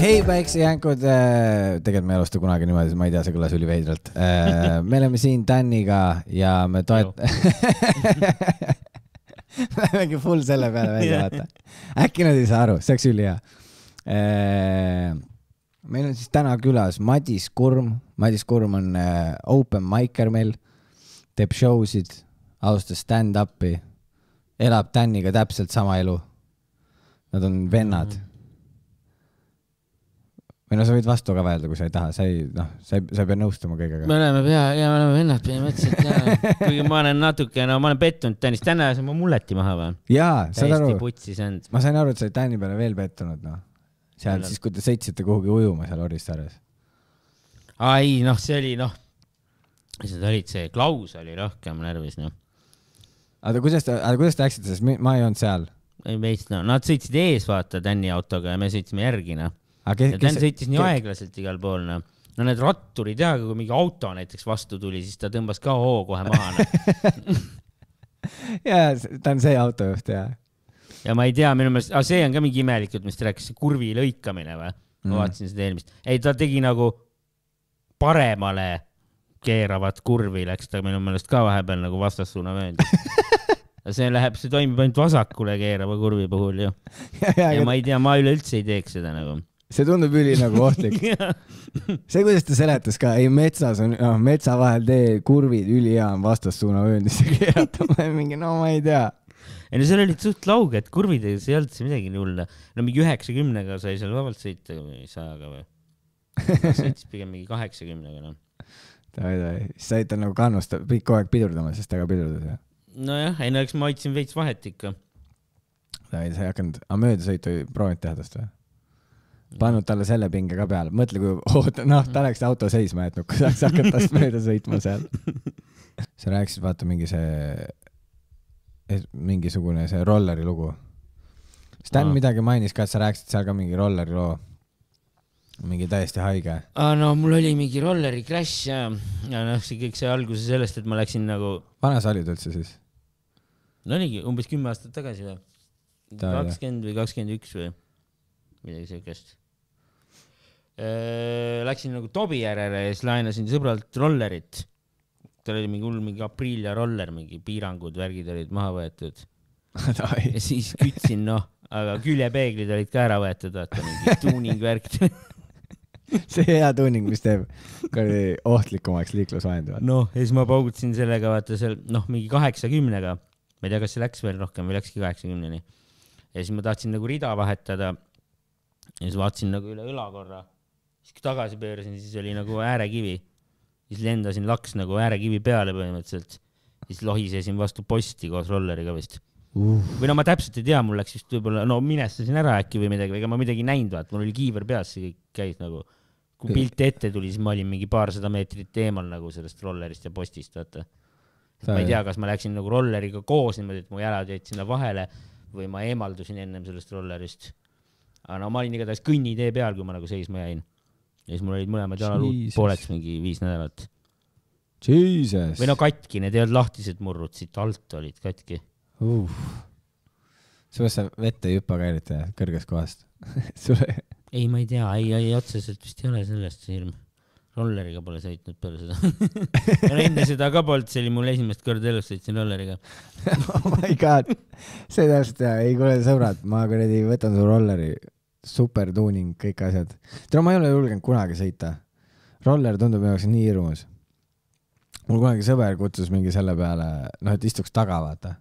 Hei päiksejänkud, tegelikult me ei alusta kunagi niimoodi, ma ei tea, see kõlas üliveidralt. me oleme siin Daniga ja me toet-. Lähemegi full selle peale välja, vaata. äkki nad ei saa aru, see oleks ülihea. meil on siis täna külas Madis Kurm. Madis Kurm on äh, open micer meil, teeb show sid, alustas stand-up'i, elab Daniga täpselt sama elu. Nad on vennad mm. -hmm või no sa võid vastu ka vaielda, kui sa ei taha, sa ei, noh, sa ei, sa ei pea nõustuma kõigega. me oleme pea, ja me oleme vennad põhimõtteliselt ja kuigi ma olen natuke, no ma olen pettunud Tõnis, täna ajasin ma mulleti maha või? jaa, saad aru. täiesti putsis olnud. ma sain aru, et sa olid Tänni peale veel pettunud, noh. seal Jälle. siis, kui te sõitsite kuhugi ujuma seal Orissaares. aa ei, noh, see oli, noh, mis need olid, see Klaus oli rohkem närvis, noh. Oota, kuidas te, kuidas te läksite, sest ma ei olnud seal. ei veits, no nad sõitsid ees, vaata, Tänni autoga ja me sõitsime järgi, noh Kes, ja Dan sõitis nii aeglaselt igal pool, noh. no need ratturid ja, kui mingi auto näiteks vastu tuli, siis ta tõmbas ka hoo kohe maha no. ja ta on see autojuht ja. ja ma ei tea, minu meelest, see on ka mingi imelik jutt, mis ta rääkis, kurvi lõikamine või? ma mm. vaatasin seda eelmist, ei ta tegi nagu paremale keeravat kurvi läks ta minu meelest ka vahepeal nagu vastassuuna mööndis see läheb, see toimib ainult vasakule keerava kurvi puhul ju. ja, ja ma ei tea, ma üleüldse ei teeks seda nagu see tundub üli nagu ohtlik see, kuidas ta seletas ka, ei metsas on, noh, metsa vahel tee kurvid, ülihea on vastassuuna vööndisse keerata, ma mingi, no ma ei tea. ei no seal olid suht lauged kurvid, ei olnud midagi nii hulle. no mingi üheksakümnega sai seal vabalt sõita või sajaga või? sõitis pigem mingi kaheksakümnega, noh. Davai, davai, siis said tal nagu kannust kogu aeg pidurdama, sest ta ka pidurdas, jah? nojah, ei no eks ma hoidsin veits vahet ikka. davai, sa ei hakanud, aga möödasõitu ei proovinud teha tast või? pannud talle selle pinge ka peale, mõtle, kui oota, noh, ta oleks auto seisma jätnud, kui saaks hakata tast mööda sõitma seal. sa rääkisid, vaata mingi see, mingisugune see rolleri lugu. Sten midagi mainis ka, et sa rääkisid seal ka mingi rolleri loo. Mingi täiesti haige. no mul oli mingi rolleri crash ja, ja noh, see kõik sai alguse sellest, et ma läksin nagu. vana sa olid üldse siis? no oligi umbes kümme aastat tagasi või? kakskümmend või kakskümmend üks või midagi siukest läksin nagu Tobi järele ja siis laenasin sõbralt rollerit. tal oli mingi hull mingi Aprilia roller, mingi piirangud, värgid olid maha võetud ja siis kütsin, noh, aga küljepeeglid olid ka ära võetud, vaata mingi tuuning värk see hea tuuning, mis teeb kuradi ohtlikumaks liiklusvahendu. noh, ja siis ma paugutasin sellega, vaata seal, noh, mingi kaheksakümnega. ma ei tea, kas see läks veel rohkem või läkski kaheksakümneni. ja siis ma tahtsin nagu rida vahetada. ja siis vaatasin nagu üle õla korra siis kui tagasi pöörasin, siis oli nagu äärekivi. siis lendasin laks nagu äärekivi peale põhimõtteliselt. siis lohisesin vastu posti koos rolleriga vist uh.. või no ma täpselt ei tea, mul läks vist võib-olla, no minestasin ära äkki või midagi, ega ma midagi ei näinud, vaata, mul oli kiiver peas, see kõik käis nagu. Kui pilt ette tuli, siis ma olin mingi paarsada meetrit eemal nagu sellest rollerist ja postist, vaata. ma ei tea, kas ma läksin nagu rolleriga koos niimoodi, et mu jalad jäid sinna vahele või ma eemaldusin ennem sellest rollerist. aga no ma olin igatahes kõnnitee peal, kui ma nagu seisma jäin ja siis mul olid mõlemad jalaluud pooleks mingi viis nädalat. Jesus. või no katki, need ei olnud lahtised murrud, siit alt olid katki uh.. seepärast sa vette ei hüppa ka eriti kõrgest kohast sulle ei, ma ei tea, ei, ei otseselt vist ei ole sellest hirm. rolleriga pole sõitnud peale seda enne seda ka polnud, see oli mul esimest korda elus sõitsin rolleriga oh my god, see täpselt ja, ei kuule sõbrad, ma kuradi võtan su rolleri supertuuning, kõik asjad. tead, ma ei ole julgenud kunagi sõita. roller tundub minu jaoks nii hirmus. mul kunagi sõber kutsus mingi selle peale, noh, et istuks taga, vaata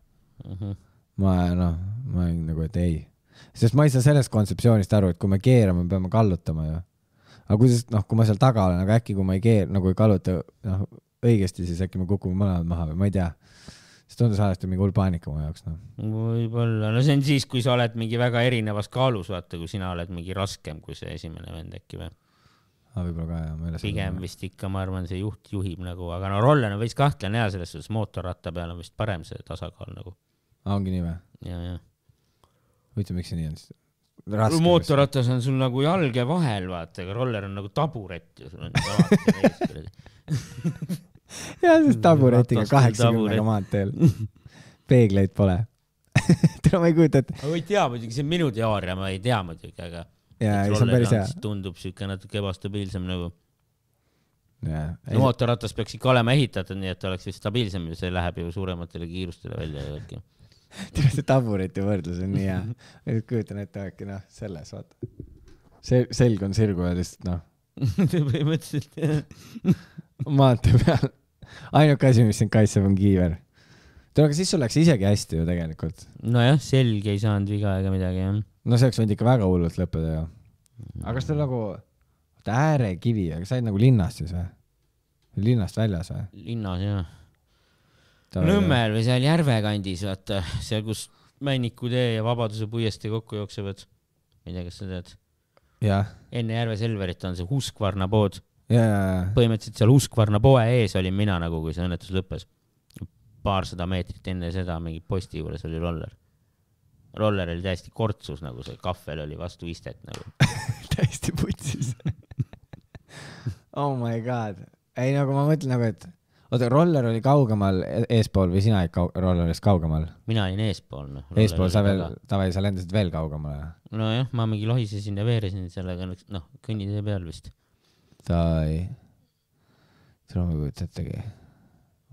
uh. Mhm. -huh. ma noh, ma olin nagu, et ei, sest ma ei saa sellest kontseptsioonist aru, et kui me keerame, peame kallutama ju. aga kuidas, noh, kui ma seal taga olen, aga äkki kui ma ei keer-, nagu ei kalluta, noh, õigesti, siis äkki me kukume mõlemad maha või ma ei tea. see tundus alati mingi hull paanika mu jaoks noh. võib-olla, no see on siis, kui sa oled mingi väga erinevas kaalus, vaata, kui sina oled mingi raskem kui see esimene vend äkki või. aga võib-olla ka jah, ma ei ole pigem. vist ikka, ma arvan, see juht juhib nagu, aga no roller on veits kahtlane ja selles suhtes mootorratta peal on vist parem see tasakaal nagu ongi nii või? ja, ja. huvitav, miks see nii on siis? raske. mootorratas on sul nagu jalge vahel, vaata, aga roller on nagu taburet ja sul on alati ees kuradi. jah, sest taburetiga kaheksakümnega maanteel. peegleid pole. tere, ma ei kujuta ette. ma ei tea muidugi, see on minu teooria, ma ei tea muidugi, aga. jaa, ei see on päris hea. tundub siuke natuke ebastabiilsem nagu. mootorratas peaks ikka olema ehitatud nii, et ta oleks stabiilsem ja see läheb ju suurematele kiirustele välja ju äkki. tere, see tabureti võrdlus on nii hea. kujutan ette äkki noh, selles vaata. see selg on sirgu ja lihtsalt noh, põhimõtteliselt jah. maantee peal. ainuke asi, mis sind kaitseb, on kiiver. tule, aga siis sul läks isegi hästi ju tegelikult. nojah, selg ei saanud viga ega midagi jah. no see oleks võinud ikka väga hullult lõppeda ju. aga kas teil nagu, oota äärekivi, aga sa olid nagu linnas siis või? linnast väljas või? linnas jah. Nõmmel või seal järve kandis, vaata, seal, kus Männiku tee ja Vabaduse puiestee kokku jooksevad. ma ei tea, kas sa tead. enne Järve Selverit on see Huskvarna pood. põhimõtteliselt seal Huskvarna poe ees olin mina nagu, kui see õnnetus lõppes. paarsada meetrit enne seda mingi posti juures oli roller. roller oli täiesti kortsus, nagu see kahvel oli vastu istet nagu. täiesti putsis. oh my god, ei nagu ma mõtlen nagu, et oota, roller oli kaugemal e- eespool või sina olid kau-, rollerist kaugemal? mina olin eespool noh. eespool sa veel, davai, sa lendasid veel kaugemale. nojah, ma mingi lohisesin ja veeresin sellega, noh, kõnnitee peal vist. davai. seda ma ei kujuta ettegi.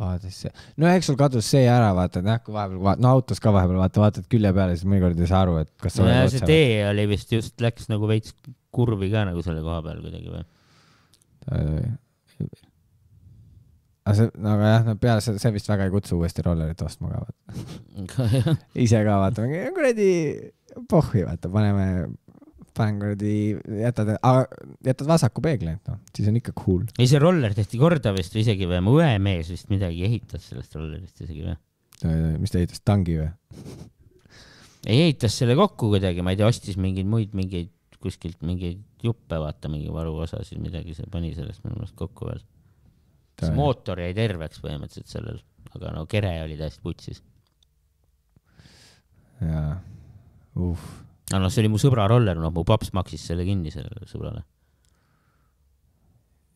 vaadates see, no eks sul kadus see ära, vaata, et jah, kui vahepeal vaat-, no autos ka vahepeal vaata, vaatad külje peale, siis mõnikord ei saa aru, et kas nojah, oled see tee oli vist just, läks nagu veits kurvi ka nagu selle koha peal kuidagi või. Aga see, aga jah, no peale seda, see vist väga ei kutsu uuesti rollerit ostma ka, vaata. ise ka vaata, kuradi pohhi, vaata, paneme, panen kuradi, jätad, jätad vasaku peegli, et noh, siis on ikka cool. ei, see roller tehti korda vist või isegi või, mu õemees vist midagi ehitas sellest rollerist isegi või. mis ta ehitas, tangi või? ei ehitas selle kokku kuidagi, ma ei tea, ostis mingeid muid mingeid kuskilt mingeid juppe, vaata mingi varuosasid, midagi see pani sellest minu meelest kokku veel. See mootor jäi terveks põhimõtteliselt sellel, aga no kere oli täiesti putsis. jaa, uh, aga noh, see oli mu sõbra roller, noh, mu paps maksis selle kinni sellele sõbrale.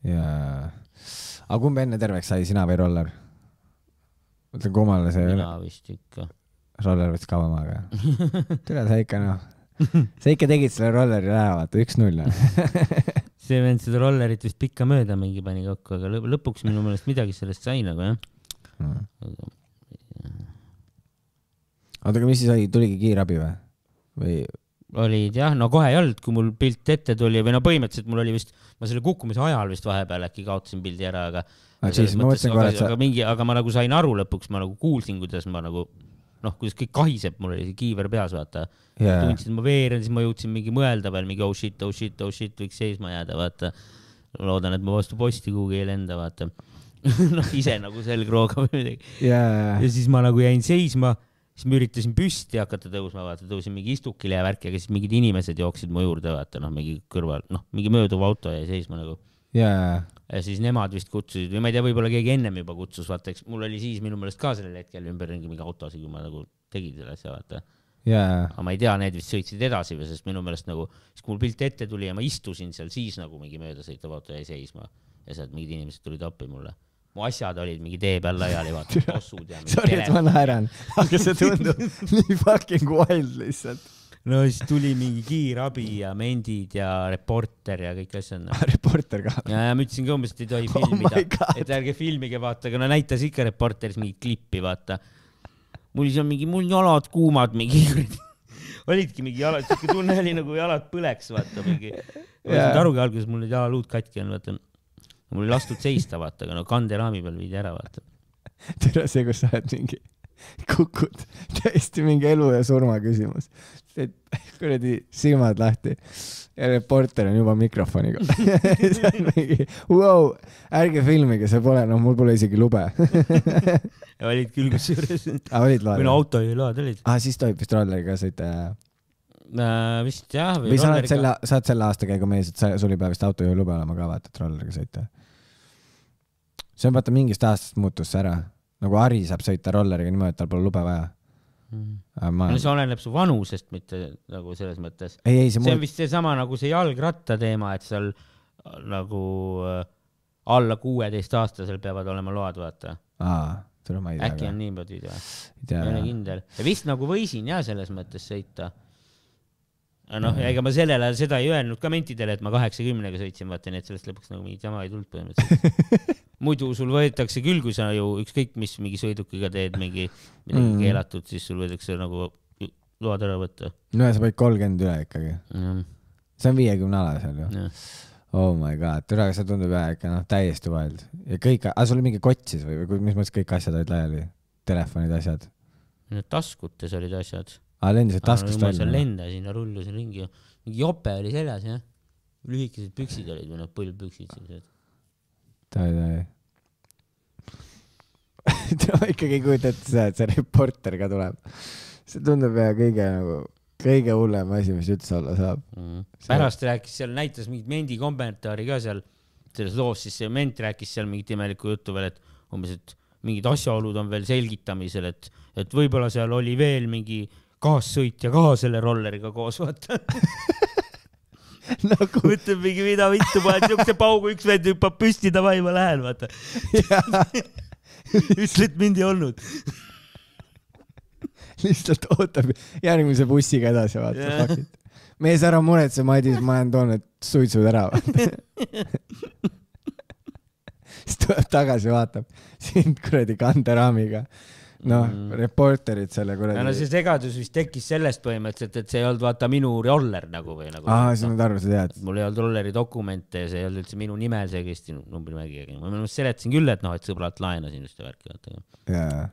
jaa. aga kumb enne terveks sai, sina või roller? mõtlen, kummale see mina vist ikka. roller võttis kauem aega. tere, sa ikka noh, sa ikka tegid selle rolleri ära, vaata, üks-null. see vend seda rollerit vist pikkamööda mingi pani kokku, aga lõ- lõpuks minu meelest midagi sellest sai nagu jah. oota, aga mis siis oli, tuligi kiirabi või? või olid jah, no kohe ei olnud, kui mul pilt ette tuli või no põhimõtteliselt mul oli vist, ma selle kukkumise ajal vist vahepeal äkki kaotasin pildi ära, aga. Aga mõtlesin korra, et sa- aga mingi, aga ma nagu sain aru lõpuks, ma nagu kuulsin, kuidas ma nagu noh, kuidas kõik kahiseb, mul oli see kiiver peas, vaata jaa, tundsin, et ma veeren, siis ma jõudsin mingi mõelda veel mingi oh shit, oh shit, oh shit, võiks seisma jääda, vaata. loodan, et ma vastu posti kuhugi ei lenda, vaata. noh, ise nagu selgrooga või midagi. jaa, ja siis ma nagu jäin seisma, siis ma üritasin püsti hakata tõusma, vaata, tõusin mingi istukile ja värki, aga siis mingid inimesed jooksid mu juurde, vaata noh, mingi kõrval, noh, mingi mööduv auto jäi seisma nagu. ja siis nemad vist kutsusid või ma ei tea, võib-olla keegi ennem juba kutsus, vaata, eks mul oli siis minu meelest ka sellel hetkel ümberringi mingi autosid, kui ma nagu tegin selle asja, vaata. Jaa, aga ma ei tea, need vist sõitsid edasi või, sest minu meelest nagu, siis kui mul pilt ette tuli ja ma istusin seal, siis nagu mingi möödasõitev auto jäi seisma. Ja sealt mingid inimesed tulid appi mulle. mu asjad olid mingi tee peal laiali, vaata, tossud ja sorry, et ma naeran, aga see tundub nii fucking wild lihtsalt. No siis tuli mingi kiirabi ja mendid ja reporter ja kõik asjad no. reporter ka. ja, ja ma ütlesin ka umbes, et ei tohi Oh filmida God. et ärge filmige, vaata, aga no näitas ikka reporteris mingit klippi, vaata. mul oli seal mingi, mul jalad kuumad, mingi olidki mingi jalad, siuke tunne oli nagu jalad põleks, vaata mingi. ma ei saanud arugi alguses, mul olid jalaluud katki olnud, vaata. mul oli lastud seista, vaata, aga no kanderaami peal viidi ära, vaata. tere, see, kus sa oled mingi kukud, täiesti mingi elu ja surma küsimus. Et kuradi silmad lahti ja reporter on juba mikrofoniga. see on mingi, vau, ärge filmige, see pole, noh, mul pole isegi lube. olid küll kusjuures. aa, olid või no load? autojuhiload olid. aa, siis tohib vist rolleriga sõita ja. vist jah. või sa oled selle, sa oled selle aastakäigu mees, et sa, sul ei pea vist autojuhilube olema ka vaata, et rolleriga sõita. see on vaata mingist aastast muutus see ära, nagu Ari saab sõita rolleriga niimoodi, et tal pole lube vaja. ma, no see oleneb su vanusest, mitte nagu selles mõttes. see on muu, vist seesama nagu see jalgratta teema, et seal äh, nagu äh, alla kuueteistaastasel peavad olema load, vaata. äkki on niimoodi või? ei ole kindel. ja vist nagu võisin jah, selles mõttes sõita. noh, ega ma sellel ajal seda ei öelnud ka mentidele, et ma kaheksakümnega sõitsin, vaata, nii et sellest lõpuks nagu mingit jama ei tulnud põhimõtteliselt. muidu sul võetakse küll, kui sa ju ükskõik mis mingi sõidukiga teed mingi midagi Mm. mm. keelatud, siis sul võetakse nagu load ära võtta. no ja sa panid kolmkümmend üle ikkagi, jah, see on viiekümne ala seal ju. jah. oh my god, tule, see tundub jah ikka noh, täiesti wild ja kõik, aga sul oli mingi kott siis või, või mis mõttes kõik asjad olid laiali, telefonid, asjad? Need taskutes olid asjad. aa, lendasid taskust välja? lendasin ja rullusin ringi. mingi jope oli seljas jah. lühikesed püksid olid või noh, põlvpüksid sellised. oi. ma ikkagi ei kujuta ette seda, et see reporter ka tuleb. see tundub jah kõige nagu, kõige hullem asi, mis üldse olla saab. mm.. pärast rääkis seal, näitas mingit Mendi kommentaari ka seal selles loos, siis see Ment rääkis seal mingit imelikku juttu veel, et umbes, et mingid asjaolud on veel selgitamisel, et, et võib-olla seal oli veel mingi kaassõitja ka selle rolleriga koos, vaata. nagu mõtleb mingi, mida vittu, paned siukse paugu, üks vend hüppab püsti, davai, ma lähen, vaata. ütle, et mind ei olnud. lihtsalt ootab järgmise bussiga edasi, vaata Jah. fuck it. mees, ära muretse, Madis, ma olen toonud suitsud ära. siis tuleb tagasi, vaatab sind kuradi kanderaamiga. Noh Mm., reporterid selle ja no kuradi see. segadus vist tekkis sellest põhimõtteliselt, et see ei olnud vaata minu roller nagu või nagu. aa, siis nad arvasid jah, et mul ei olnud rolleri dokumente ja see ei olnud üldse minu nimel, see käis numbrimärgiga. ma minu meelest seletasin küll, et noh, et sõbralt laenasin ja värki, vaata. jaa,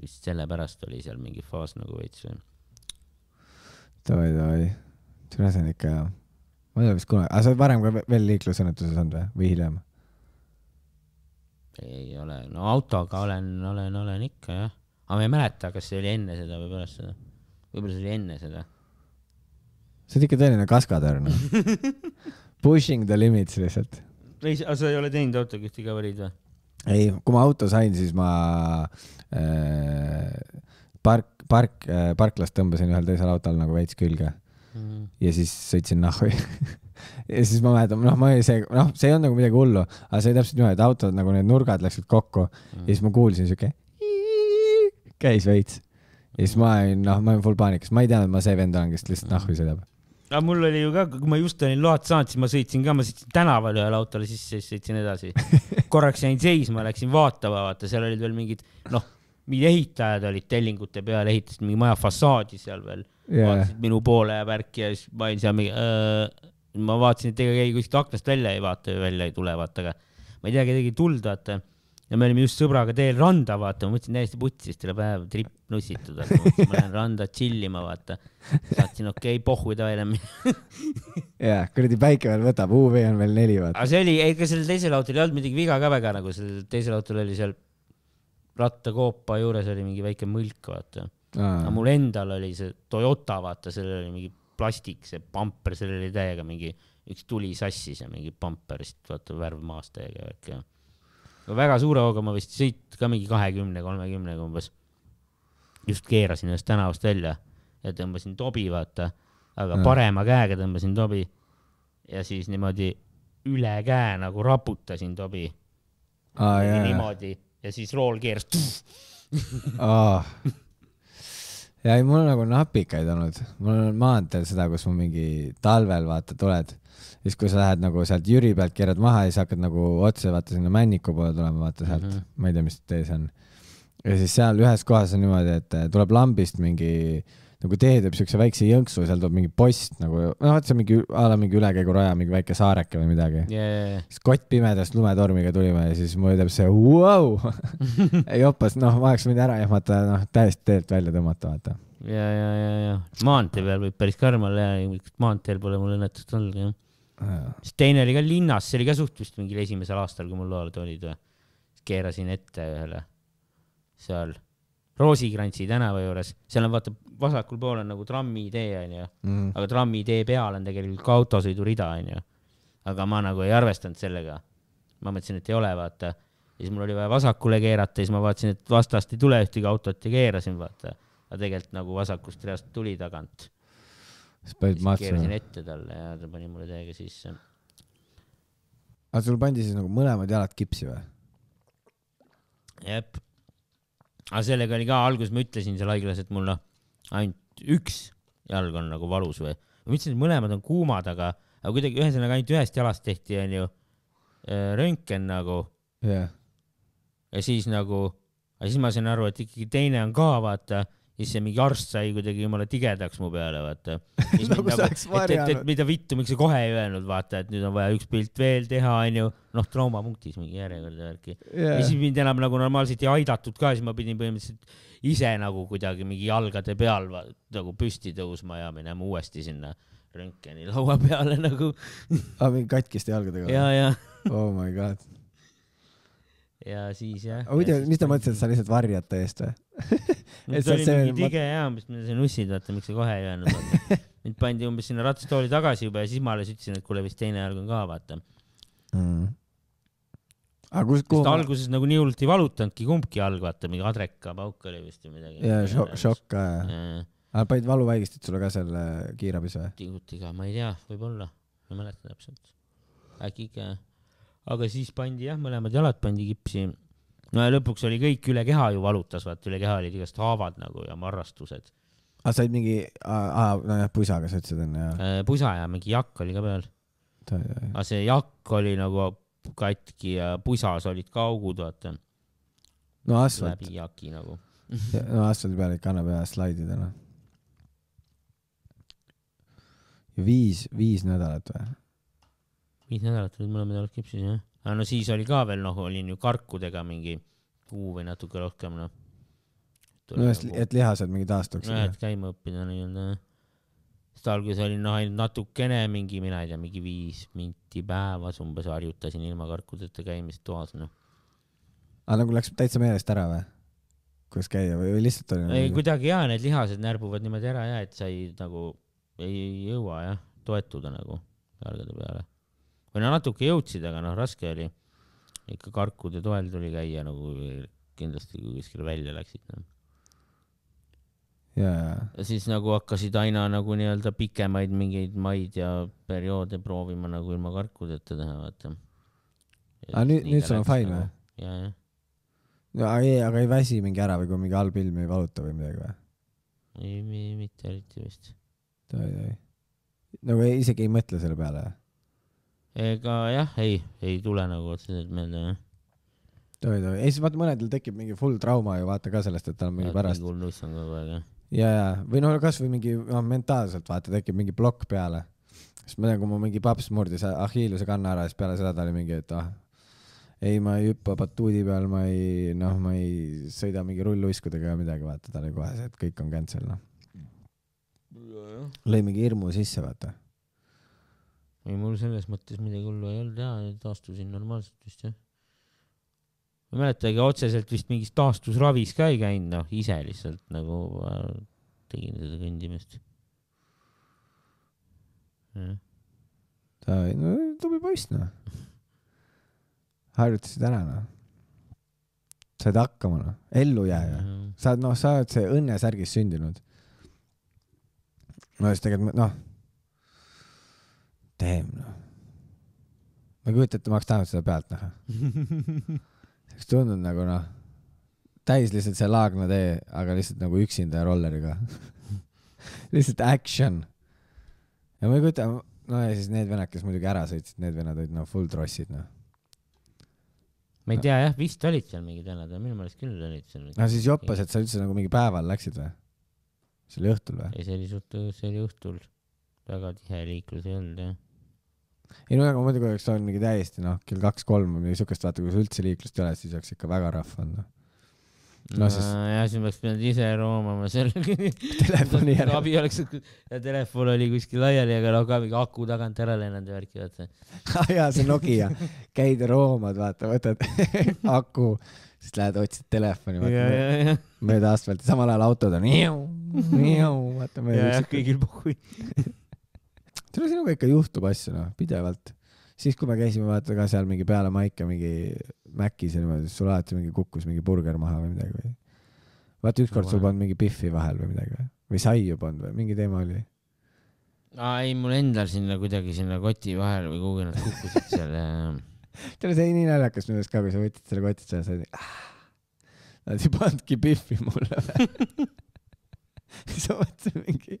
vist sellepärast oli seal mingi faas nagu veits või. davai, davai. tule, see on ikka, ma ei tea vist kunagi, aga sa oled varem ka ve- veel liiklusõnnetuses olnud või, või hiljem? ei ole, no autoga olen, olen, olen ikka jah. Aga ma ei mäleta, kas see oli enne seda või pärast seda. võib-olla see oli enne seda. sa oled ikka tõeline kaskadör, noh. Pushing the limits lihtsalt. ei, sa ei ole teinud autoga ühtegi avariid või? ei, kui ma auto sain, siis ma äh, park, park äh,, parklast tõmbasin ühel teisel autol nagu veits külge ja siis sõitsin nahhu ja siis ma mäletan, noh, ma olin see, noh, see ei olnud nagu midagi hullu, aga see oli täpselt niimoodi, et autod nagu need nurgad läksid kokku ja siis ma kuulsin siuke käis veits ja siis ma olin, noh, ma olin full paanikas, ma ei teadnud, ma see vend olen, kes lihtsalt nahhu sõidab. aga mul oli ju ka, kui ma just olin load saanud, siis ma sõitsin ka, ma sõitsin tänaval ühele autole sisse, siis sõitsin edasi. korraks jäin seisma, läksin vaatama, vaata, seal olid veel mingid, noh, mingid ehitajad olid tellingute peal, ehitasid mingi maja fassaadi seal veel Jaa. vaatasid minu poole ja värki ja siis ma olin seal mingi äh,, ma vaatasin, et ega keegi kuskilt aknast välja ei vaata välja ei tule, vaata, aga ma ei tea, kedagi ei tulnud, vaata. Ja me olime just sõbraga teel randa, vaata, ma mõtlesin täiesti putsis, terve päev tripp nussitud, ma lähen randa chill ima, vaata. saatsin okei okay,, pohhu davai lähen minema. jaa, kuradi päike veel võtab, UV on veel neli, vaata. aga see oli, ega sellel teisel autol ei olnud midagi viga ka väga nagu, sellel teisel autol oli seal rattakoopa juures oli mingi väike mõlk, vaata. aga mul endal oli see Toyota, vaata, sellel oli mingi plastik, see pamper, sellel oli täiega mingi, üks tuli sassis ja mingi pamperist, vaata, värv maas täiega värk ja. Väga suure hooga ma vist sõit ka mingi kahekümne, kolmekümnega umbes. just keerasin ühest tänavast välja ja tõmbasin tobi, vaata, aga Ja. parema käega tõmbasin tobi ja siis niimoodi üle käe nagu raputasin tobi jaa, niimoodi ja siis rool keeras. aa. Ja ei, mul on nagu napikaid olnud, mul on maanteel seda, kus ma mingi talvel vaata tuled, siis kui sa lähed nagu sealt Jüri pealt keerad maha ja siis hakkad nagu otse vaata sinna Männiku poole tulema, vaata sealt mm. -hmm. ma ei tea, mis tee see on. ja siis seal ühes kohas on niimoodi, et tuleb lambist mingi nagu tee teeb siukse väikse jõnksu, seal tuleb mingi post nagu, no vot see mingi a la mingi ülekäiguraja, mingi väike saareke või midagi. yeah.. siis kott pimedast lumetormiga tulime ja siis mul teeb see vau, jopas, noh, ma oleks võinud ära ehmata, noh, täiesti teelt välja tõmmata, vaata. ja, ja, ja, ja maantee peal võib päris karmal jääda, maanteel pole mul õnnetust olnud jah. siis teine oli ka linnas, see oli ka suht vist mingil esimesel aastal, kui mul load olid või. keerasin ette ühele seal Roosikrantsi tänava juures, seal on vaata vasakul pool on nagu trammitee onju, Mm. aga trammitee peal on tegelikult ka autosõidurida onju. aga ma nagu ei arvestanud sellega. ma mõtlesin, et ei ole, vaata. ja siis mul oli vaja vasakule keerata, siis ma vaatasin, et vastast ei tule ühtegi autot ja keerasin, vaata. aga tegelikult nagu vasakust reast tuli tagant. siis panid siis keerasin matsu. ette talle ja ta pani mulle täiega sisse. aga sul pandi siis nagu mõlemad jalad kipsi või? jep. aga sellega oli ka, alguses ma ütlesin seal haiglas, et mul noh, ainult üks jalg on nagu valus või. ma ütlesin, et mõlemad on kuumad, aga, aga kuidagi ühesõnaga ainult ühest jalast tehti, onju, röntgen nagu jah. ja siis nagu, aga siis ma sain aru, et ikkagi teine on ka, vaata, siis see mingi arst sai kuidagi jumala tigedaks mu peale, vaata. Nagu sa oleks et, et, et varjanud. mida vittu, miks sa kohe ei öelnud, vaata, et nüüd on vaja üks pilt veel teha, onju, noh, traumapunktis mingi järjekorda värki. ja siis mind enam nagu normaalselt ei aidatud ka, siis ma pidin põhimõtteliselt ise nagu kuidagi mingi jalgade peal nagu püsti tõusma ja minema uuesti sinna röntgeni laua peale nagu aa, mingi katkiste jalgadega ja, ja, oh my god. Ja siis jah. muidu, mis ta mõtles, et sa lihtsalt varjad ta eest või? et sa- oli see- mingi tige hea, mis ma sain ussid, vaata, miks sa kohe ei öelnud, mind pandi umbes sinna ratstooli tagasi juba ja siis ma alles ütlesin, et kuule, vist teine jalg on ka, vaata. mm.. aga kus, kuhu? alguses nagu nii hullult ei valutanudki kumbki jalg, vaata, mingi adreka pauk oli vist või midagi. ja šokk, šokk ka jah. aga panid valuvaigistit sulle ka seal kiirabis või? tigutiga, ma ei tea, võib-olla, ma ei mäleta täpselt. äkki ikka jah. Aga siis pandi jah, mõlemad jalad pandi kipsi. no ja lõpuks oli kõik üle keha ju valutas, vaata üle keha olid igast haavad nagu ja marrastused. aa, said mingi, aa, nojah, pusaga sa ütlesid enne jah? pusa ja mingi jakk oli ka peal. aga see jakk oli nagu katki ja pusas olid ka augud, vaata, no asfalt, läbi jaki nagu. no asfaldi peal ikka annab hea slaidida noh. viis, viis nädalat või? Viis nädalat olid mõlemad jalad kipsis jah. aga no siis oli ka veel noh, olin ju karkudega mingi kuu või natuke rohkem noh. no et, et lihased mingi taastuksid nojah, et? käima õppida nii-öelda jah. sest alguses olin noh, ainult natukene mingi, mina ei tea, mingi viis minti päevas umbes harjutasin ilma karkudeta käimist toas noh. aga nagu läks täitsa meelest ära või? kuidas käia või, või lihtsalt oli ei nagu... kuidagi jaa, need lihased närbuvad niimoodi ära ja et sa ei nagu ei jõua jah toetuda nagu jalgade peale. Või no natuke jõudsid, aga noh, raske oli. ikka karkude toel tuli käia nagu kindlasti, kui kuskile välja läksid no.. ja, ja, siis nagu hakkasid aina nagu nii-öelda pikemaid mingeid maid ja perioode proovima nagu ilma karkudeta teha, vaata. Aga nüüd- nüüd sul on fine või?? ja, jah. no aga ei, aga ei väsi mingi ära või kui mingi halb ilm ei valuta või midagi või? ei, ei, mitte eriti vist. nagu ei, isegi ei mõtle selle peale või? Ega jah, ei, ei tule nagu otseselt meelde jah. oi, oi, ei siis vaata mõnedel tekib mingi full trauma ju vaata ka sellest, et tal on mingi pärast hull nuss on kogu aeg jah. ja, ja või no kasvõi mingi noh, mentaalselt vaata tekib mingi plokk peale. sest ma tean, kui mu mingi paps murdis Achilleuse kanna ära, siis peale seda ta oli mingi, et ah, ei, ma ei hüppa batuudi peal, ma ei, noh, ma ei sõida mingi rulluiskudega ja midagi, vaata, ta oli kohe see, et kõik on cancel, noh. lõi mingi hirmu sisse, vaata. ei, mul selles mõttes midagi hullu ei olnud ja taastusin normaalselt vist jah. ma ei mäletagi otseselt vist mingis taastusravis ka ei käinud, noh ise lihtsalt nagu äh, tegin seda kõndimist. ta, no tubli poiss, noh. harjutasid ära, noh. said hakkama, noh, ellujääja. sa oled, noh, sa oled see õnnesärgis sündinud. no siis tegelikult, noh, damn, noh. ma ei kujuta ette, ma oleks tahtnud seda pealt näha. see oleks tundunud nagu noh, täis lihtsalt see Laagna tee, aga lihtsalt nagu üksinda ja rolleriga. lihtsalt action. ja ma ei kujuta, no ja siis need vennad, kes muidugi ära sõitsid, need vennad olid noh, full trossid, noh. ma ei tea jah, vist olid seal mingid vennad, minu meelest küll olid seal. no siis joppas, et sa üldse nagu mingi päeval läksid või? see oli õhtul või? ei, see oli suht, see oli õhtul. väga tihe liiklus ei olnud jah. Ei no aga muidugi oleks olnud mingi täiesti noh, kell kaks-kolm või midagi siukest, vaata kui sul üldse liiklust ei ole, siis oleks ikka väga rahv olnud. No no siis- jah, siis oleks pidanud ise roomama seal. telefoni järele. abi oleks, ja telefon oli kuskil laiali, aga noh, ka mingi aku tagant ära lennanud ja värki, vaata. ah jaa, see Nokia, käid roomad, vaata, võtad aku, siis lähed otsid telefoni, vaata mööda asfalti, samal ajal autod on vaata mööda ja. kõigil puhhui. Tule sinuga ikka juhtub asju noh, pidevalt. siis, kui me käisime vaata ka seal mingi peale maika mingi Macis ja niimoodi, siis sul alati mingi kukkus mingi burger maha või midagi või. vaata ükskord sul polnud mingi Biffi vahel või midagi või, või saiu polnud või mingi teema oli. aa, ei, mul endal sinna kuidagi sinna koti vahele või kuhugi nad kukkusid seal ja tead, see oli nii naljakas minu arust ka, kui sa võtsid selle kotid seal, sa olid ah,. Nad ei pannudki Biffi mulle ma mõtlesin mingi,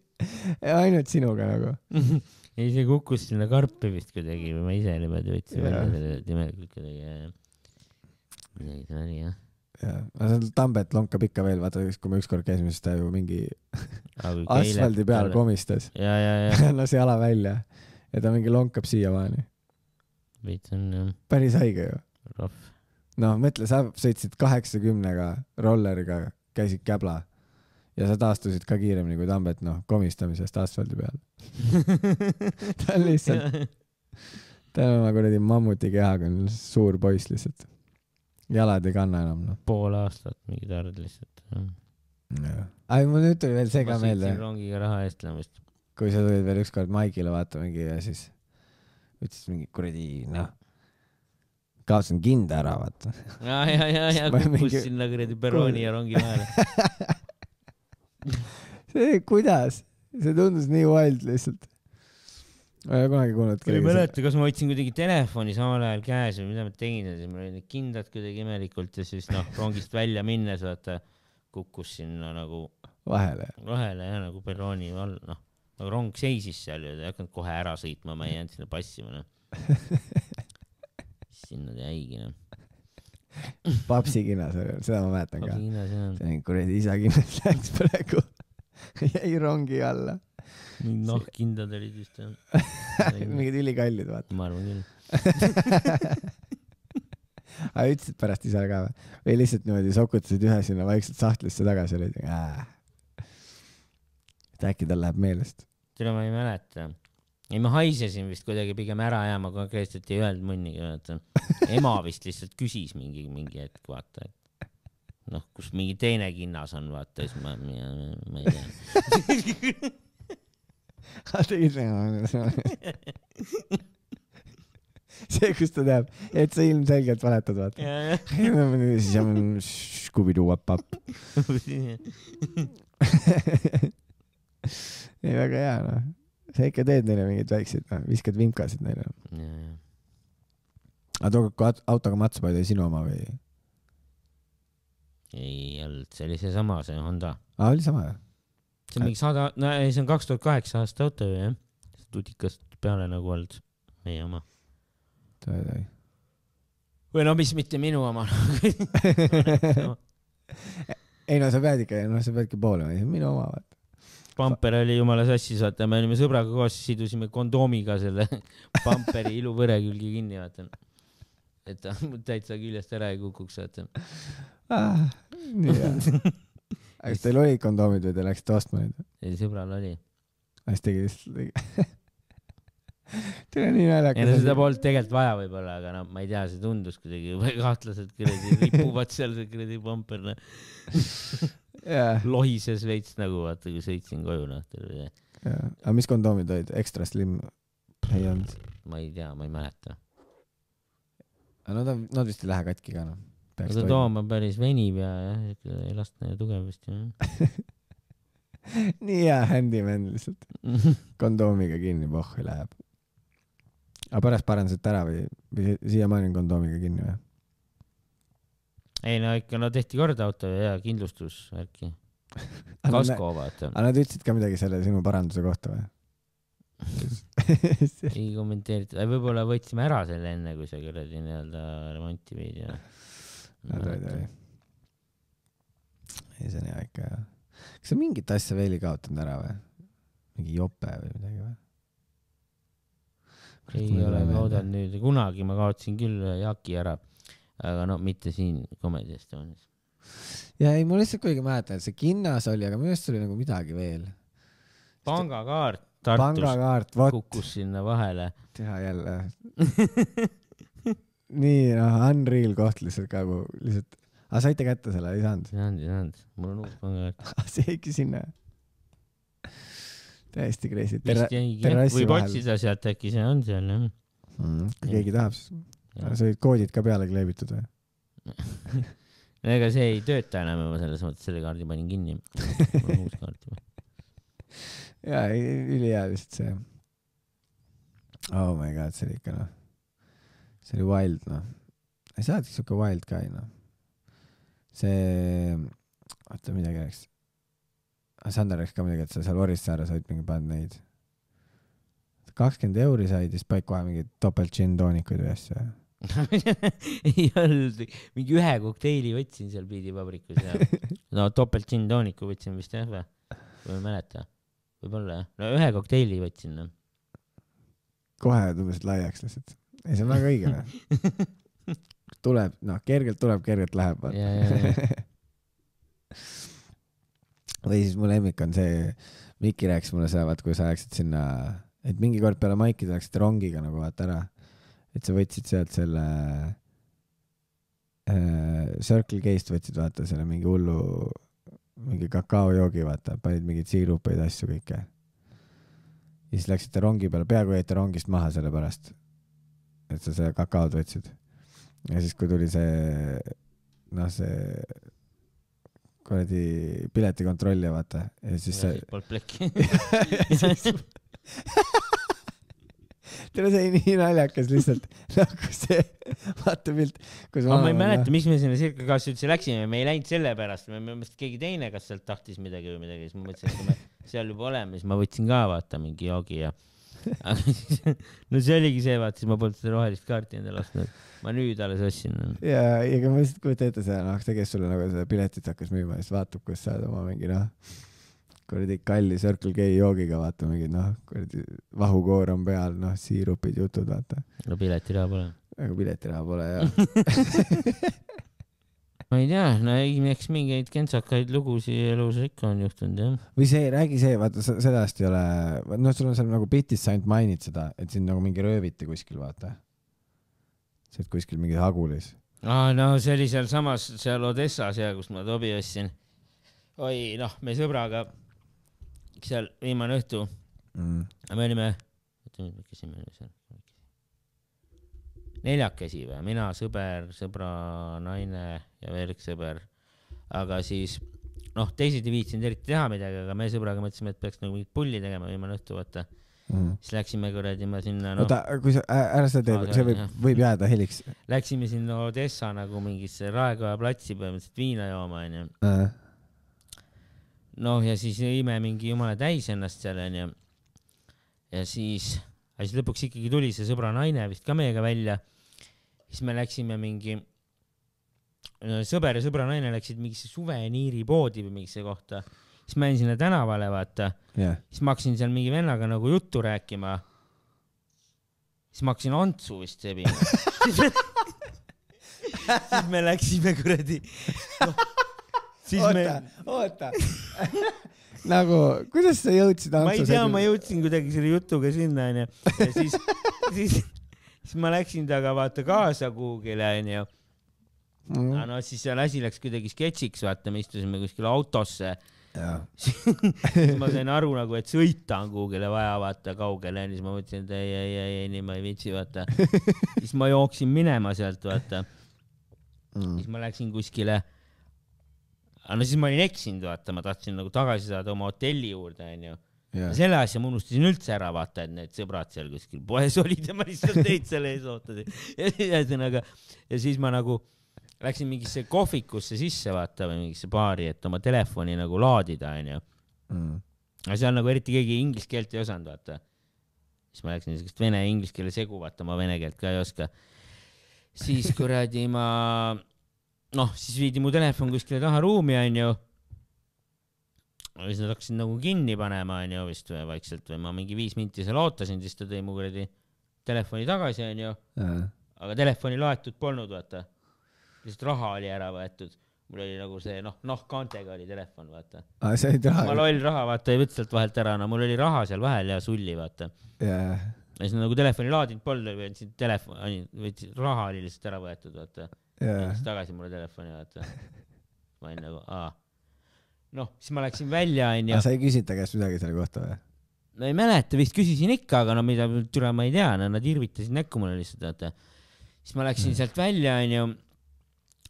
ainult sinuga nagu. ei, see kukkus sinna karpi vist kuidagi või ma ise niimoodi võtsin välja selle timelikult kuidagi ja midagi seal oli jah. ja, aga seal Tambet lonkab ikka veel, vaata, kui me ükskord käisime, siis ta ju mingi asfaldi peal. komistas, ja, ja, ja lasi jala välja ja ta mingi lonkab siiamaani. veits on jah päris haige ju. rohv. noh, mõtle, sa sõitsid kaheksakümnega rolleriga, käisid käbla ja sa taastusid ka kiiremini kui Tambet, noh, komistamisest asfaldi peal. ta on lihtsalt, ta on oma kuradi mammuti kehaga, on suur poiss lihtsalt. jalad ei kanna enam, noh. pool aastat mingi tard lihtsalt. aga mul nüüd tuli veel see ka ma meelde sõitsin, rongiga raha eest lamast. kui sa tulid veel ükskord Maigile vaata mingi ja siis ütlesid mingi kuradi noh, kaotasin kinda ära vaata. ja, ja, ja, ja Ma kukkus mingi- sinna kuradi perrooni ja rongi vahele. see, kuidas, see tundus nii wild lihtsalt. ma ei ole kunagi kuulnud ma ei mäleta, kas ma hoidsin kuidagi telefoni samal ajal käes või mida ma tegin ja siis mul olid need kindad kuidagi imelikult ja siis noh, rongist välja minnes vaata kukkus sinna nagu vahele. vahele ja nagu perrooni all, noh, aga rong seisis seal ju, ta ei hakanud kohe ära sõitma, ma ei jäänud sinna passima, noh. sinna ta jäigi, noh. Papsi oli, seda ma mäletan ka. See kuradi isa kinnas läks praegu, jäi rongi alla. mingid nahkkindad olid vist jah. mingid ülikallid vaata. ma arvan küll. aga ütlesid pärast isale ka või? või lihtsalt niimoodi sokutasid ühe sinna vaikselt sahtlisse tagasi, olid äh.. et äkki tal läheb meelest. seda ma ei mäleta. ei, ma haisesin vist kuidagi pigem ära ja ma konkreetselt ei öelnud mõnigi, vaata. ema vist lihtsalt küsis mingi, mingi hetk, vaata, et noh, kus mingi teine kinnas on, vaata, siis ma, ma, ma ei tea. tegid see, kus ta teab, et sa ilmselgelt valetad, vaata. siis on Scooby-Doo up-up. ei, väga hea, noh. Sa ikka teed neile mingeid väikseid, noh, viskad vimkasid neile. aga aut- autoga matsu panid, oli sinu oma või? ei olnud, see oli seesama, see Honda. aa, oli sama ju? see on mingi sada, no ei, see on kaks tuhat kaheksa aasta auto ju jah. tutikast peale nagu olnud, meie oma. või no mis mitte minu oma. ei no sa pead ikka, noh, sa peadki on minu oma, vaata. Pamper oli jumala sassis, vaata, me olime sõbraga koos, sidusime kondoomiga selle pamperi iluvõre külge kinni, vaata. et ta täitsa küljest ära ei kukuks, vaata. Ah, nii hea. kas teil olid kondoomid või te läksite ostma neid? ei, sõbral oli. siis tegi lihtsalt. Teil on nii ei no naljakas seda. polnud tegelikult vaja võib-olla, aga noh, ma ei tea, see tundus kuidagi jube kahtlaselt kuradi ripuvad seal see kuradi pamper, noh. jaa, lohises veits nagu vaata, kui sõitsin koju, noh, terve tee. jaa. aga mis kondoomid olid? Extra slim? ei olnud. ma ei tea, ma ei mäleta. aga nad on, nad vist ei lähe katki ka noh. aga Tooma päris venib ja jah, elastne ja tugev vist jah. nii hea handyman lihtsalt. kondoomiga kinni, pohhu läheb. aga pärast parandasite ära või, või si- siiamaani on kondoomiga kinni või? Ei no ikka, no tehti korda auto ja kindlustus, värki. kasko vaata. aga nad ütlesid ka midagi selle sinu paranduse kohta või? ei kommenteeritud, võib-olla võtsime ära selle enne, kui sa kuradi nii-öelda remonti viidi ja. ei, see on hea ikka jah. kas sa mingit asja veel ei kaotanud ära või? mingi jope või midagi või? ei ole kaotanud nüüd, kunagi ma kaotasin küll jaki ära, aga no mitte siin Comedy Estonias. ja ei, ma lihtsalt kuidagi mäletan, et see kinnas oli, aga minu arust oli nagu midagi veel. pangakaart Tartus pangakaart, kukkus sinna vahele. teha jälle. nii noh, unreal koht lihtsalt ka, kui lihtsalt, aga saite kätte selle, ei saanud? ei saanud, ei saanud, mul on uus pangakaart. see jäigi sinna. täiesti crazy. vist jäigi jah, terrassi võib vahel. otsida sealt, äkki see on seal jah. Mm, kui keegi tahab, siis Jah. sa olid koodid ka peale kleebitud või? ega see ei tööta enam, ma selles mõttes selle kaardi panin kinni. mul on uus kaart juba. jaa, ülihea lihtsalt see. Oh my god, see oli ikka noh, see oli wild noh. ei sa oled siuke wild guy noh. see, oota midagi rääkis. Sander rääkis ka midagi, et sa seal Orissaare said mingi pannud neid. kakskümmend euri said ja siis panid kohe mingeid topelt džinn-toonikuid või asju. ei olnud, mingi ühe kokteili võtsin seal Piidivabrikus ja no topelt džinn-tooniku võtsin vist jah või? või ei mäleta, võib-olla jah, no ühe kokteili võtsin noh. kohe tõmbasid laiaks lihtsalt. ei, see on väga õige noh. tuleb, noh, kergelt tuleb, kergelt läheb. või siis mu lemmik on see, Miki rääkis mulle seda, vaat kui sa läksid sinna, et mingi kord peale maiki te läksite rongiga nagu vaata ära, et sa võtsid sealt selle äh, Circle K-st võtsid vaata selle mingi hullu, mingi kakaojoogi vaata, panid mingeid siirupeid, asju kõike. ja siis läksite rongi peale, peaaegu jäite rongist maha selle pärast, et sa selle kakaod võtsid. ja siis, kui tuli see, noh, see kuradi piletikontrollija, vaata, ja siis ja see, polnud plekki. teil see oli nii naljakas lihtsalt nagu see vaatepilt, kus aga ma ei mäleta, miks me sinna Circle K-sse üldse läksime, me ei läinud sellepärast, me minu meelest keegi teine, kas sealt tahtis midagi või midagi, siis ma mõtlesin, et kui me seal juba oleme, siis ma võtsin ka vaata mingi joogi ja. no see oligi see, vaata, siis ma polnud seda rohelist kaarti endale ostnud. ma nüüd alles ostsin. ja, ja ega ma lihtsalt kujutan ette seda, noh, see, kes sulle nagu seda piletit hakkas müüma siis vaatab, kus sa oled oma mingi noh, kuradi kalli Circle K joogiga, vaata mingi noh, kuradi vahukoor on peal, noh, siirupid, jutud, vaata. no piletiraha pole. aga piletiraha pole ja ma ei tea, no ei, eks mingeid kentsakaid lugusid elus ikka on juhtunud jah. või see, räägi see, vaata se- sellest ei ole, noh, sul on seal nagu bitis sa ainult mainid seda, et sind nagu mingi rööviti kuskil, vaata. sa oled kuskil mingis hagulis. aa, no see oli sealsamas, seal Odessas ja kus ma Tobi ostsin. oi, noh, me sõbraga seal viimane õhtu, Mm. me olime, oota kes me olime seal? neljakesi või, mina, sõber, sõbra naine ja veel üks sõber. aga siis noh, teised ei viitsinud eriti teha midagi, aga me sõbraga mõtlesime, et peaks nagu mingit pulli tegema viimane õhtu, vaata. Mm. siis läksime kuradi, ma sinna noh, oota, kui sa, ära seda tee Aa,, see võib võib jääda heliks läksime sinna Odessa nagu mingisse Raekoja platsi põhimõtteliselt viina jooma, onju. äh.. noh, ja siis jõime mingi jumala täis ennast seal onju. ja siis, aga siis lõpuks ikkagi tuli see sõbra naine vist ka meiega välja. siis me läksime mingi, sõber ja sõbra naine läksid mingisse suveniiripoodi või mingisse kohta. siis ma jäin sinna tänavale, vaata, jah, siis ma hakkasin seal mingi vennaga nagu juttu rääkima. siis ma hakkasin Antsu vist sebima siis me läksime kuradi no,. Siis me oota, oota. nagu, kuidas sa jõudsid ma ei tea, ma jõudsin kuidagi selle jutuga sinna onju ja siis, siis, siis ma läksin temaga vaata kaasa kuhugile onju. mm.. no siis seal asi läks kuidagi sketšiks, vaata, me istusime kuskile autosse. siis ma sain aru nagu, et sõita on kuhugile vaja vaata kaugele ja siis ma mõtlesin, et ei, ei, ei, ei, nii ma ei viitsi vaata. siis ma jooksin minema sealt vaata, mm. siis ma läksin kuskile. Aga no siis ma olin eksinud vaata, ma tahtsin nagu tagasi saada oma hotelli juurde onju jaa, selle asja ma unustasin üldse ära, vaata, et need sõbrad seal kuskil poes olid ja ma lihtsalt neid seal ees ootasin. ühesõnaga, ja siis ma nagu läksin mingisse kohvikusse sisse, vaata, või mingisse baari, et oma telefoni nagu laadida, onju. mm. aga seal nagu eriti keegi inglise keelt ei osanud, vaata. siis ma läksin niisugust vene ja inglise keele segu, vaata, ma vene keelt ka ei oska. siis kuradi ma, noh, siis viidi mu telefon kuskile taha ruumi, onju. ja siis nad hakkasid nagu kinni panema, onju, vist või vaikselt või ma mingi viis minti seal ootasin, siis ta tõi mu kuradi telefoni tagasi, onju, aga telefoni laetud polnud, vaata. lihtsalt raha oli ära võetud. mul oli nagu see noh, nahkkaantega oli telefon, vaata. aa, sa olid ma raha. loll raha, vaata, ei võtnud sealt vahelt ära, no mul oli raha seal vahel ja sulli, vaata. jaa, ja siis nagu telefoni laadinud polnud, võtsin telefoni, võtsin, raha oli lihtsalt ära võetud, vaata. Andis tagasi mulle telefoni, vaata. ma olin nagu, aa. noh, siis ma läksin välja, onju sa ei küsinud ta käest midagi selle kohta või? no ei mäleta, vist küsisin ikka, aga no mida, türa ma ei tea, no nad irvitasid näkku mulle lihtsalt, vaata. siis ma läksin sealt välja, onju.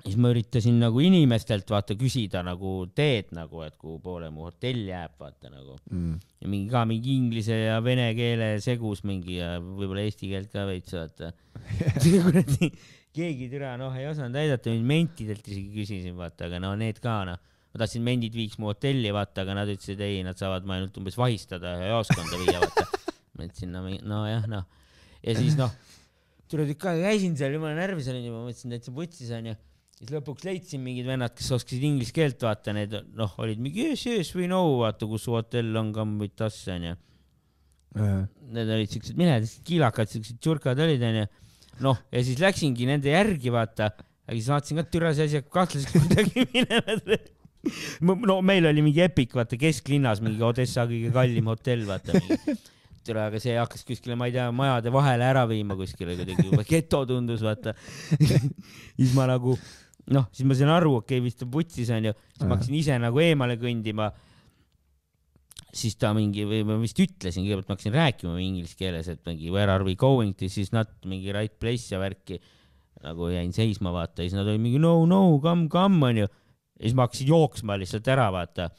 siis ma üritasin nagu inimestelt vaata küsida nagu teed nagu, et kuhu poole mu hotell jääb, vaata nagu. Mm. ja mingi ka mingi inglise ja vene keele segus mingi ja võib-olla eesti keelt ka veits vaata. keegi türa noh ei osanud aidata, mentidelt isegi küsisin vaata, aga no need ka noh. ma tahtsin mendid viiks mu hotelli vaata, aga nad ütlesid ei, nad saavad ma ainult umbes vahistada ja jaoskonda viia vaata. ma ütlesin no nojah noh. ja siis noh, türa tükk aega käisin seal, jumala närvis olin juba, mõtlesin täitsa putsis onju siis lõpuks leidsin mingid vennad, kes oskasid inglise keelt, vaata need noh, olid mingi yes, yes we know, vaata kus su hotell on, come with us onju. Need olid siuksed minedad, kiilakad, siuksed tšurkad olid onju. noh, ja siis läksingi nende järgi vaata, aga siis vaatasin ka, et türa see asi hakkab kahtlaselt kuidagi minema. no meil oli mingi Epic, vaata kesklinnas mingi Odessa kõige kallim hotell, vaata. türa, aga see hakkas kuskile, ma ei tea, majade vahele ära viima kuskile kuidagi, juba geto tundus, vaata. siis ma nagu noh, siis ma sain aru, okei okay,, vist on putsis onju, siis ma hakkasin ise nagu eemale kõndima siis ta mingi või ma vist ütlesin, kõigepealt ma hakkasin rääkima inglise keeles, et mingi where are we going to, siis not mingi right place ja värki. nagu jäin seisma, vaata, ja siis nad olid mingi no, no come, come onju. ja siis ma hakkasin jooksma lihtsalt ära, vaata.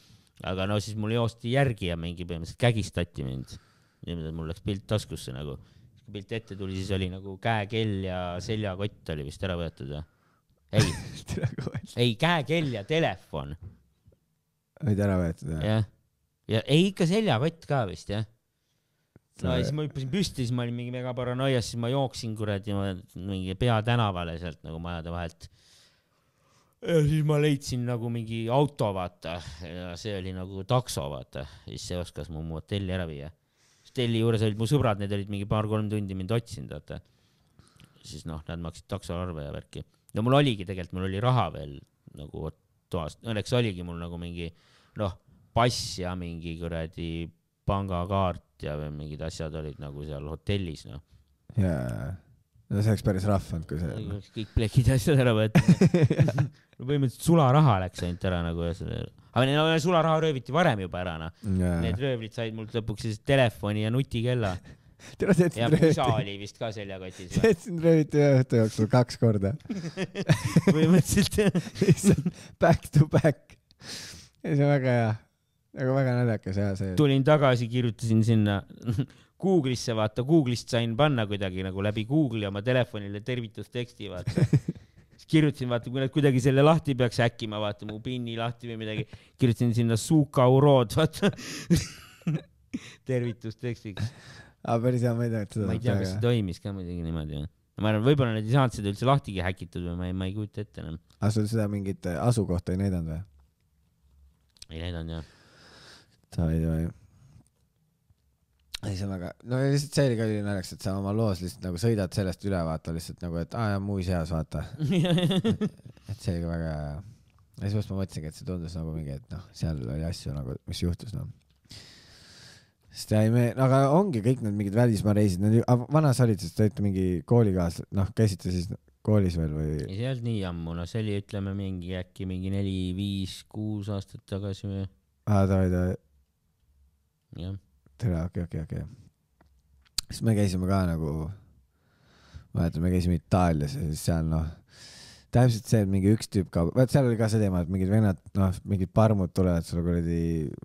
aga no siis mul joosti järgi ja mingi põhimõtteliselt kägistati mind. niimoodi, et mul läks pilt taskusse nagu. kui pilt ette tuli, siis oli nagu käekell ja seljakott oli vist ära võetud või? ei, ei käekell ja telefon olid ära võetud või? jah, ja ei ikka seljakott ka vist jah. no ja siis ma hüppasin püsti, siis ma olin mingi mega paranoias, siis ma jooksin kuradi mingi peatänavale sealt nagu majade vahelt. ja siis ma leidsin nagu mingi auto, vaata, ja see oli nagu takso, vaata, siis see oskas mu hotelli ära viia. hotelli juures olid mu sõbrad, need olid mingi paar-kolm tundi mind otsinud, vaata. siis noh, nad maksid taksoarve ja värki. no mul oligi tegelikult, mul oli raha veel nagu toas, õnneks oligi mul nagu mingi noh, pass ja mingi kuradi pangakaart ja mingid asjad olid nagu seal hotellis noh. jaa, no see oleks päris rahv olnud, kui see. kõik plekid ja asjad ära võetud. no põhimõtteliselt sularaha läks ainult ära nagu selle, aga no, sularaha rööviti varem juba ära noh. Need röövlid said mult lõpuks siis telefoni ja nutikella tere, sind pusa rööviti, oli vist ka seljakotis teed sind rööviti ühe õhtu jooksul kaks korda, põhimõtteliselt lihtsalt back to back. ja see on väga hea, aga väga naljakas ja see. tulin tagasi, kirjutasin sinna Google'isse, vaata Google'ist sain panna kuidagi nagu läbi Google'i oma telefonile tervitusteksti, vaata. siis kirjutasin, vaata, kui nad kuidagi selle lahti peaks häkkima, vaata mu pinni lahti või midagi, kirjutasin sinna Suka Urod, vaata. tervitustekstiks. aga päris hea, ma ei tea, et seda ma ei tea, kas see toimis ka muidugi niimoodi. ma arvan, võib-olla nad ei saanud seda üldse lahtigi häkitud või ma ei, ma ei kujuta ette enam. aga sul seda mingit äh, asukohta ei näidanud või? ei näidanud jah. Davai, davai. ei, see on väga, no ja lihtsalt see oli ka ülinaljakas, et sa oma loos lihtsalt nagu sõidad sellest üle, vaata lihtsalt nagu, et aa jaa, muuseas, vaata. et see oli ka väga hea. ja siis ma mõtlesingi, et see tundus nagu mingi, et noh, seal oli asju nagu, mis juhtus noh. sest ei me, aga ongi kõik need mingid välismaa reisid, vana sa olid, sest te olite mingi koolikaaslased, noh, käisite siis koolis veel või? ei, see ei olnud nii ammu, no see oli, ütleme mingi äkki mingi neli, viis, kuus aastat tagasi või aa, davai, davai, jah. tere, okei, okei, okei. siis me käisime ka nagu, mäletan, me käisime Itaalias ja siis seal noh, täpselt see, et mingi üks tüüp kaob, vaat seal oli ka see teema, et mingid vennad, noh, mingid parmud tulevad sulle kuradi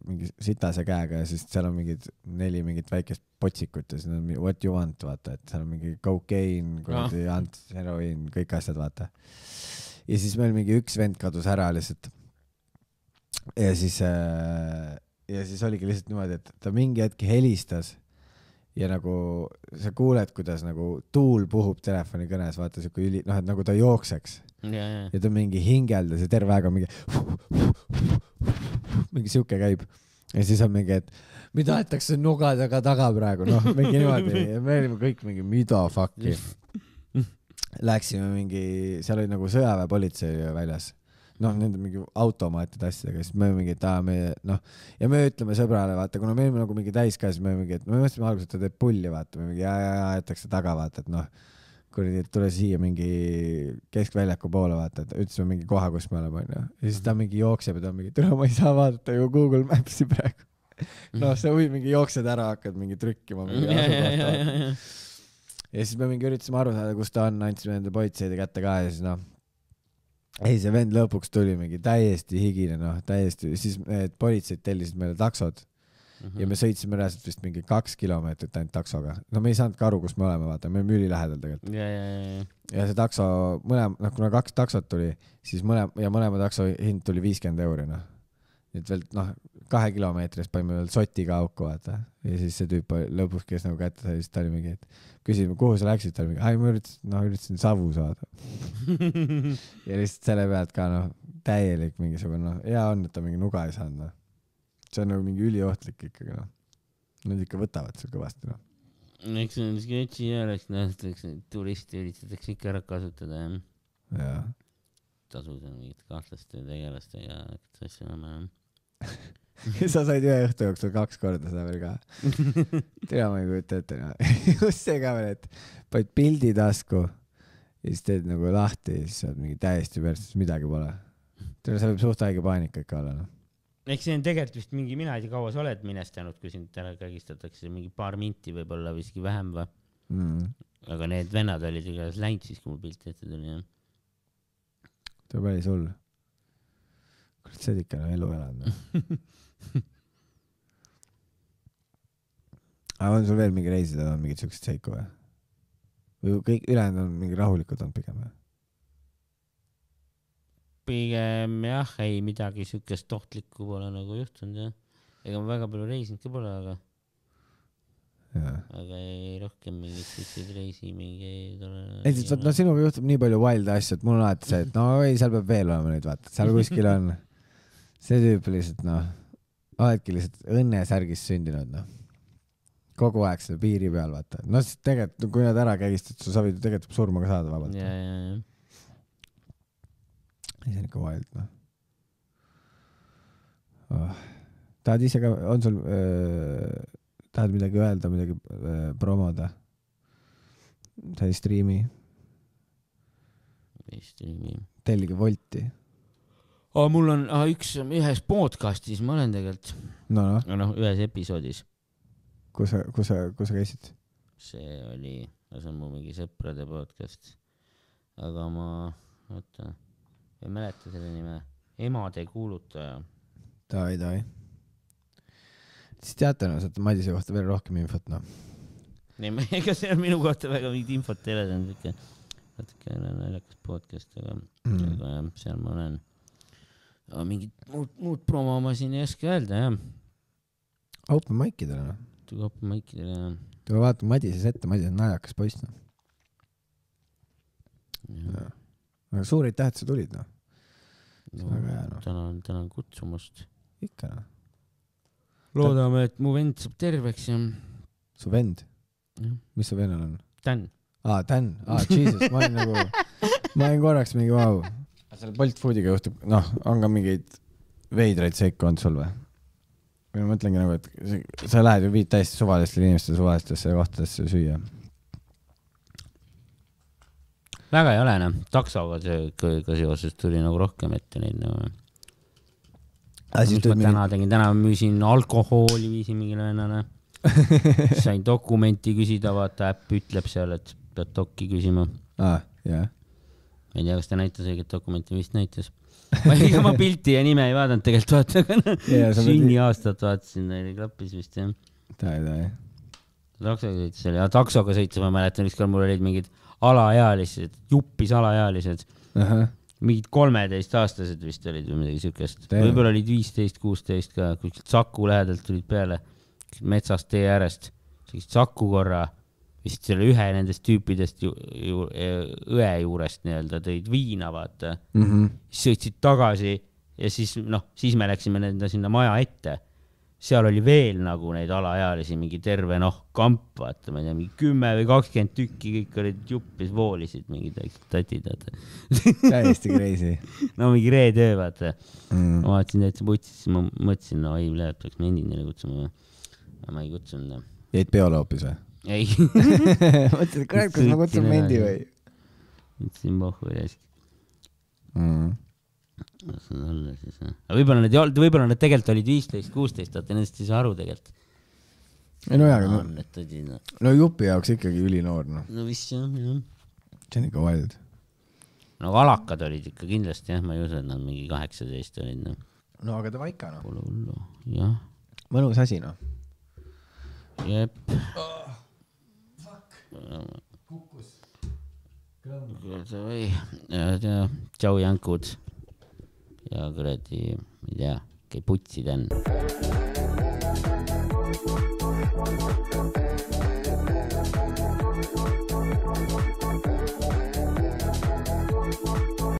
mingi sitase käega ja siis seal on mingid neli mingit väikest potsikut ja siis on what you want, vaata, et seal on mingi cocaine, kuradi ants, heroiin, kõik asjad, vaata. ja siis meil mingi üks vend kadus ära lihtsalt. ja siis äh,, ja siis oligi lihtsalt niimoodi, et ta mingi hetk helistas ja nagu sa kuuled, kuidas nagu tuul puhub telefonikõnes, vaata siuke üli, noh, et nagu ta jookseks. Ja, ja, ja ta mingi hingeldas ja terve aeg on mingi, mingi siuke käib. Ja siis on mingi, et mida aetakse nuga taga taga praegu, noh, mingi niimoodi. Ja me olime kõik mingi, mida fuck'i. Läksime mingi, seal oli nagu sõjaväepolitsei väljas, noh, nende mingi automaatide asjadega, siis me mingi, et aa, me noh, ja me ütleme sõbrale, vaata, kuna me olime nagu mingi täiskäes, me mingi, et me mõtlesime alguses, et ta teeb pulli, vaata, me mingi ja, ja, ja aetakse taga, vaata, et noh, kuradi, et tule siia mingi keskväljaku poole, vaata, et ütlesime mingi koha, kus me oleme, onju. ja siis ta mingi jookseb ja ta mingi, tere, ma ei saa vaadata ju Google Maps'i praegu. noh, sa võid mingi jooksed ära, hakkad mingi trükkima mingi asukohta. ja siis me mingi üritasime aru saada, kus ta on, andsime nende politseide kätte ka ja siis noh, ei see vend lõpuks tuli mingi täiesti higine, noh, täiesti, siis need politseid tellisid meile taksod ja me sõitsime reaalselt vist mingi kaks kilomeetrit ainult taksoga. no me ei saanudki aru, kus me oleme, vaata, me olime ülilähedal tegelikult. ja, ja, ja, ja see takso, mõlem-, noh, kuna kaks taksot tuli, siis mõlem- ja mõlema takso hind tuli viiskümmend euri, noh. et veel noh, kahe kilomeetri eest panime veel sotiga auku, vaata. ja siis see tüüp lõpuks, kes nagu kätte sai, siis ta oli mingi, et küsisime, kuhu sa läksid, ta oli mingi, ai ma üritasin, noh üritasin savu saada. ja lihtsalt selle pealt ka noh, täielik mingisugune noh, hea on, et ta mingi nuga ei saanud, noh. see on nagu mingi üliohtlik ikkagi noh. Nad ikka võtavad seal kõvasti noh. eks see on sketši järjest nähtakse, turiste üritatakse ikka ära kasutada jah. jaa. tasus on mingite kahtlaste tegelastega hakata asju ajama jah. sa said ühe õhtu jooksul kaks korda seda veel ka. tea, ma ei kujuta ette noh. just see ka veel, et paned pildi tasku ja siis teed nagu lahti ja siis saad mingi täiesti perses, midagi pole. tere, see võib suht haige paanika ikka olla noh. eks see on tegelikult vist mingi, mina ei tea, kaua sa oled minestanud, kui sind ära kägistatakse, mingi paar minti võib-olla või isegi vähem või. Mm. aga need vennad olid igatahes läinud siis, kui mul pilt ette tuli jah. see on päris hull. kurat, sa oled ikka no elu elanud noh. aga on sul veel mingi reisidel on mingeid siukseid seiku või? või kõik ülejäänud on mingi rahulikud olnud pigem või? pigem jah, ei midagi siukest ohtlikku pole nagu juhtunud jah. ega ma väga palju reisinud ka pole, aga, aga ei rohkem mingeid siukseid reisi mingeid ole. näiteks vot noh, sinuga juhtub nii palju wilde asju, et mul on alati see, et no ei, seal peab veel olema neid, vaata, seal kuskil on see tüüp lihtsalt noh, oledki lihtsalt õnnesärgis sündinud noh. kogu aeg selle piiri peal vaata, no siis tegelikult, kui nad ära kägistad, sa võid ju tegelikult surma ka saada vabalt. ja, ja, ja see on ikka wild noh oh.. tahad ise ka, on sul äh,, tahad midagi öelda, midagi äh, promoda? sa ei striimi, vist nii. tellige Wolti. aa, mul on aa, üks, ühes podcast'is ma olen tegelikult, no noh, noh, ühes episoodis, kus sa, kus sa, kus sa käisid? see oli, see on mu mingi sõprade podcast. aga ma, oota, ei mäleta selle nime, emade kuulutaja. davai, davai. siis teate, no saate Madise kohta veel rohkem infot, noh. ei, ega seal minu kohta väga mingit infot ei ole, see on siuke natuke naljakas podcast, aga Mm. aga jah, seal ma olen. Mingit muud, muud promo ma siin ei oska öelda jah, Open mic idele, noh. tuli open mic'idele jah tule vaata Madises ette, Madis on naljakas poiss, noh. aga suur aitäh, et sa tulid, noh. no, väga hea, noh. tänan, tänan kutsumast. ikka, noh. loodame, et mu vend saab terveks ja su vend, mis su vennal on? Dan. aa, Dan, aa, Jesus, ma olin nagu, ma olin korraks mingi vau. Selle Bolt Foodiga juhtub, noh, on ka mingeid veidraid seiku olnud sul või? või ma mõtlengi nagu, et sa- sa lähed ju viid täiesti suvalistele inimestele suvalistesse kohtadesse süüa. väga ei ole noh, taksoga see ka seoses tuli nagu rohkem ette neid nagu. siis mis ma täna tegin, täna müüsin alkoholi, viisin mingile vennale. sain dokumenti küsida, vaata äpp ütleb seal, et pead dokki küsima. aa, jah. Ma ei tea, kas ta näitas õiget dokumenti, vist näitas. ma ega ma pilti ja nime ei vaadanud tegelikult vaata, pead- sünniaastat vaatasin, neil klappis vist jah. taksoga sõitis oli, taksoga sõitis, ma mäletan, ükskord mul olid mingid alaealised, juppis alaealised, ahah, mingid kolmeteistaastased vist olid või midagi siukest, võib-olla olid viisteist, kuusteist ka, kuskilt Saku lähedalt tulid peale, metsast tee äärest, sõitsid Saku korra, vist selle ühe nendest tüüpidest ju, ju, õe juurest nii-öelda tõid viina, vaata, Mhm. siis sõitsid tagasi ja siis noh, siis me läksime nende sinna maja ette seal oli veel nagu neid alaealisi mingi terve noh kamp, vaata, ma ei tea, mingi kümme või kakskümmend tükki, kõik olid juppis, voolisid mingid tatid, vaata. täiesti crazy no mingi reetöö, vaata. mm.. ma vaatasin täitsa putsis, siis ma mõtlesin, no ei, peaks Mendinile kutsuma. ma ei kutsunud, noh. jäid peole hoopis või? Ei, mõtlesid, kurat, kas ma kutsun edasi. või ütlesin pohhu siis mm.? las nad olla siis. aga võib-olla need ei olnud, võib-olla nad tegelikult olid viisteist, kuusteist, vaata nendest ei saa aru tegelikult. ei no jaa, aga no, need noh. no jupi jaoks ikkagi ülinoor, noh. no vist jah, jah. see on ikka wild. no valakad olid ikka kindlasti jah, ma ei usu, et nad mingi kaheksateist olid, noh. no aga davai ikka, noh. Pole hullu, jah, mõnus asi, noh. jep kukkus kõmm. davai, tšau jankud ja kuradi, ma ei tea, käi putsi tänn.